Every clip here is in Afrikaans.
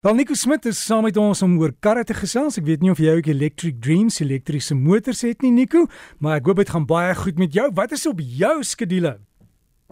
Wel Nico Smit is saam met ons om oor karre te gesels. Ek weet nie of jy ook Electric Dreams elektriese motors het nie Nico, maar ek hoop dit gaan baie goed met jou. Wat is op jou skedule?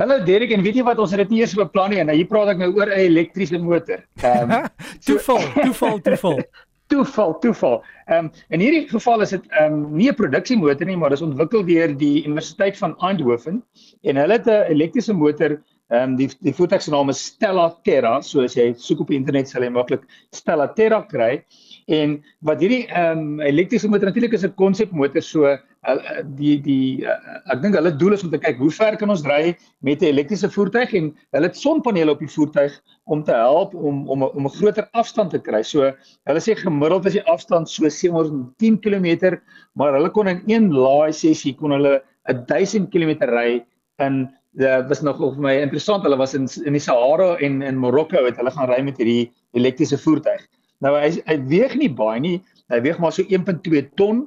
Hallo Derek, en weet jy wat ons het dit nie eers beplan nie en nou hier praat ek nou oor 'n elektriese motor. Ehm um, toeval, toeval, toeval. toeval, toeval. Ehm um, in hierdie geval is dit ehm um, nie 'n produksiemotor nie, maar dit is ontwikkel deur die Universiteit van Eindhoven en hulle het 'n elektriese motor Ehm um, die die voertuig se naam is Stella Terra, so as jy soek op internet sal jy maklik Stella Terra kry. En wat hierdie ehm um, elektriese motor natuurlik is 'n konsepmotor, so uh, die die uh, ek dink hulle doel is om te kyk hoe ver kan ons ry met 'n elektriese voertuig en hulle het sonpanele op die voertuig om te help om om om 'n groter afstand te kry. So hulle sê gemiddeld is die afstand so 710 km, maar hulle kon in een laai sessie kon hulle 1000 km ry in dit was nog vir my interessant. Hulle was in in die Sahara en in Marokko het hulle gaan ry met hierdie elektriese voertuig. Nou hy hy weeg nie baie nie. Hy weeg maar so 1.2 ton.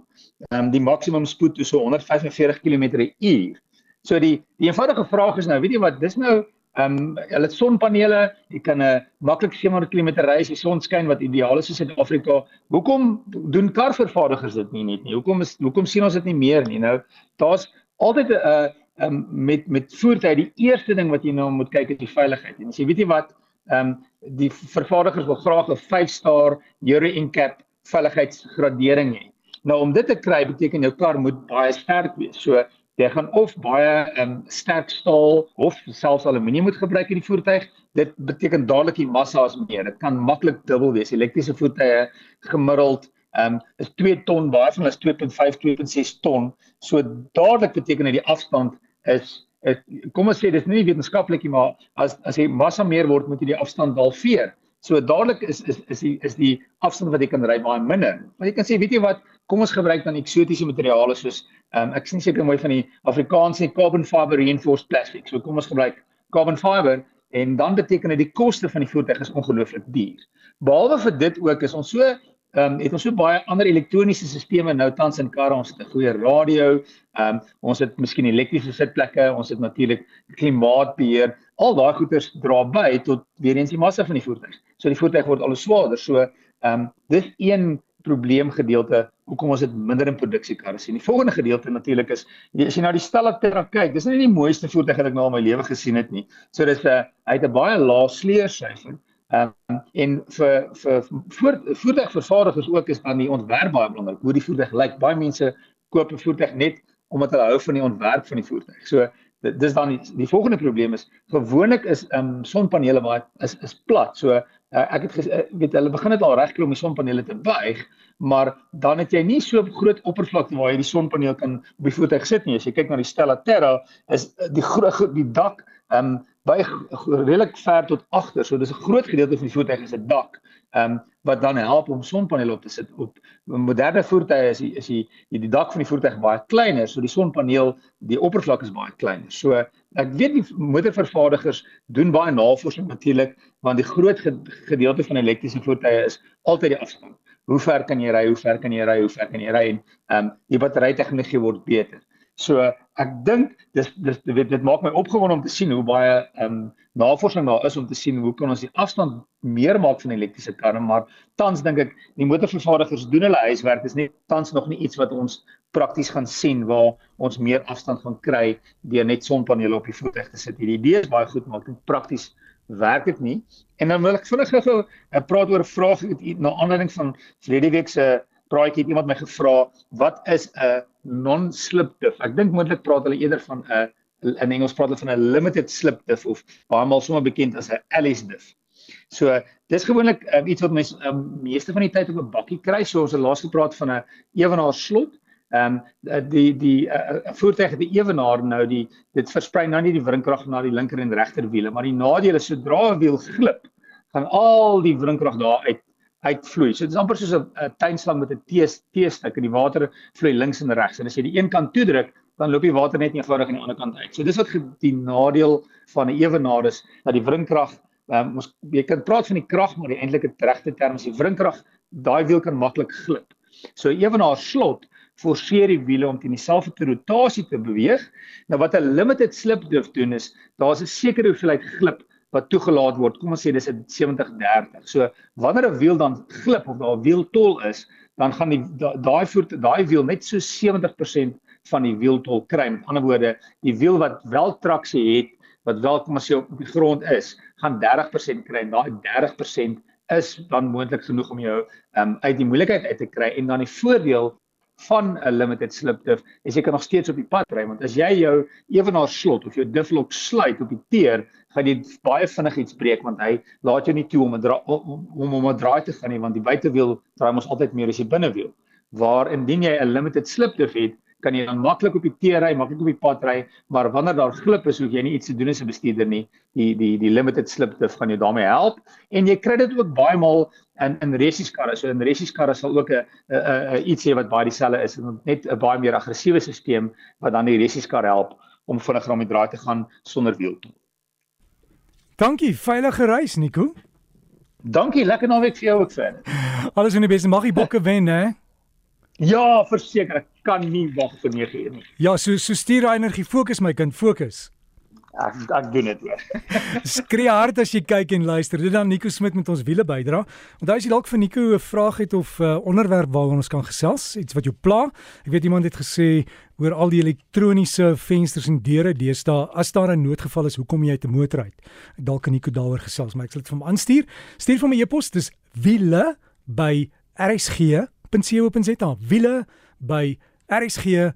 Ehm um, die maksimum spoed is so 145 km/h. So die die eenvoudige vraag is nou, weet jy wat, dis nou ehm um, hulle het sonpanele, jy kan 'n uh, maklik 700 km ry as die son skyn wat ideaal is in Suid-Afrika. Hoekom doen karvervaardigers dit nie net nie? Hoekom is hoekom sien ons dit nie meer nie? Nou daar's altyd 'n uh, um, met met voertuie die eerste ding wat jy nou moet kyk is die veiligheid. En as jy weet jy wat, ehm um, die vervaardigers wil graag 'n 5-star Euro NCAP veiligheidsgradering hê. Nou om dit te kry beteken jou kar moet baie sterk wees. So jy gaan of baie ehm um, sterk staal of selfs aluminium moet gebruik in die voertuig. Dit beteken dadelik die massa is meer. Dit kan maklik dubbel wees. Elektriese voertuie gemiddeld ehm um, is 2 ton, baie van hulle is 2.5, 2.6 ton. So dadelik beteken dit die afstand is het, kom ons sê dis nie wetenskaplik nie maar as as jy massa meer word moet jy die afstand halveer. So dadelik is is is die is die afstand wat jy kan ry baie minder. Maar jy kan sê weet jy wat kom ons gebruik dan eksotiese materiale soos um, ek sien seker mooi van die Afrikaanse carbon fiber reinforced plastic. So kom ons gebruik carbon fiber en dan beteken dit die koste van die voertuig is ongelooflik duur. Behalwe vir dit ook is ons so ehm um, het ons so baie ander elektroniese sisteme nou tans in karre ons het 'n goeie radio ehm um, ons het miskien elektriese sitplekke ons het natuurlik klimaatbeheer al daai goeders dra by tot weer eens die massa van die voertuig so die voertuig word al swaarder so ehm um, dis een probleem gedeelte hoekom ons dit minder in produksiekarre sien. Die volgende gedeelte natuurlik is as jy na die Stella Terra kyk, dis nie die mooiste voertuig wat ek nou in my lewe gesien het nie. So dis 'n uh, hy het 'n baie lae sleursyfer. Ehm um, en vir vir voor voertuigvervaardigers ook is dan die ontwerp baie belangrik. Hoe die voertuig lyk. Baie mense koop 'n voertuig net omdat hulle hou van die ontwerp van die voertuig. So dit dis dan die, die volgende probleem is gewoonlik is ehm um, sonpanele baie is is plat. So uh, ek het ges, uh, weet hulle begin dit al regkry om die sonpanele te buig, maar dan het jy nie so groot oppervlakte waar jy die sonpaneel kan op die voertuig sit nie. As jy kyk na die Stella Terra is die groot die dak ehm um, baie redelik ver tot agter. So dis 'n groot gedeelte van die voertuig is 'n dak. Ehm um, wat dan help om sonpanele op te sit op moderne voertuie is die, is die die die dak van die voertuig baie kleiner, so die sonpaneel, die oppervlak is baie kleiner. So ek weet die motorvervaardigers doen baie navorsing natuurlik want die groot gedeelte van elektriese voertuie is altyd die afstand. Hoe ver kan jy ry? Hoe ver kan jy ry? Hoe ver kan jy ry? En ehm um, die battery tegnologie word beter. So ek dink dis dis weet dit maak my opgewonde om te sien hoe baie ehm um, navorsing daar is om te sien hoe kan ons die afstand meer maak van elektriese karre maar tans dink ek die motorvervaardigers doen hulle huiswerk is net tans nog nie iets wat ons prakties gaan sien waar ons meer afstand gaan kry deur net sonpanele op die voertuig te sit. Hierdie idee is baie goed maar prakties werk dit nie. En dan wil ek vinnig gou eh, praat oor 'n vraag na aanleiding van verlede week se praatjie het iemand my gevra wat is 'n non-slip diff. Ek dink moontlik praat hulle eerder van 'n in Engels praat hulle van 'n limited slip diff of baie maal sommer bekend as 'n Alice diff. So dis gewoonlik um, iets wat mense um, meeste van die tyd op 'n bakkie kry. So ons het laas gepraat van 'n ewenaar slot. Ehm um, die die 'n uh, voertuig het 'n ewenaar nou die dit versprei nou nie die wrinkrag na die linker en regter wiele, maar die nadeel is sodra 'n wiel glip, gaan al die wrinkrag daar uit uitvloei. So dit is amper soos 'n tuinslang met 'n T-stuk en die water vloei links en regs. En as jy die een kant toedruk, dan loop die water net eenvoudig aan die ander kant uit. So dis wat die nadeel van 'n ewenaar is dat die wringkrag um, ons jy kan praat van die krag maar die eintlike regte term is die wringkrag. Daai wiel kan maklik glip. So ewenaar slot forceer die wiele om teen dieselfde rotasie te beweeg. Nou wat 'n limited slip diff doen is, daar's 'n sekere hoeveelheid glip wat toegelaat word. Kom ons sê dis 'n 70/30. So wanneer 'n wiel dan glip of daar 'n wieltol is, dan gaan die daai voet daai wiel net so 70% van die wieltol kry. Met ander woorde, die wiel wat wel traksie het, wat wel kom ons sê op die grond is, gaan 30% kry en daai 30% is dan moontlik genoeg om jou um, uit die moeilikheid uit te kry en dan die voordeel van 'n limited slip diff is jy kan nog steeds op die pad ry want as jy jou ewenaar slot of jou difflock sluit op die teer gaan jy baie vinnig iets breek want hy laat jou nie toe om 'n om om om 'n draai te gaan nie want die buitewiel draai mos altyd meer as die binnewiel. Waar indien jy 'n limited slip diff het kan jy dan maklik op die teer ry, maklik op die pad ry, maar wanneer daar glip is, hoef jy nie iets te doen as 'n bestuurder nie. Die die die limited slip diff gaan jou daarmee help. En jy kry dit ook baie maal in in resieskarre. So in resieskarre sal ook 'n 'n 'n iets hê wat baie dieselfde is, net 'n baie meer aggressiewe stelsel wat dan die resieskar help om vinniger om die draai te gaan sonder wiel. Dankie, veilige reis Nico. Dankie, lekker naweek vir jou ook verder. Alles in die beste. Mag die bokke wen, hè? Ja, verseker, ek kan nie wag vir 9 uur nie. Ja, so so stuur daai energie, fokus my kind, fokus. Ek ek doen dit weer. Skree hard as jy kyk en luister. Dit dan Nico Smit met ons wiele bydra. Onthou as jy dalk vir Nico 'n vraag het of 'n uh, onderwerp waaroor ons kan gesels, iets wat jou pla. Ek weet iemand het gesê oor al die elektroniese vensters en deure deesdae, as daar 'n noodgeval is, hoekom jy uit 'n motor uit? Dalk kan Nico daaroor gesels, maar ek sal dit vir hom aanstuur. Stuur vir my e-pos, dis wiele by rsg.co.za. Wiele by rsg.co.za.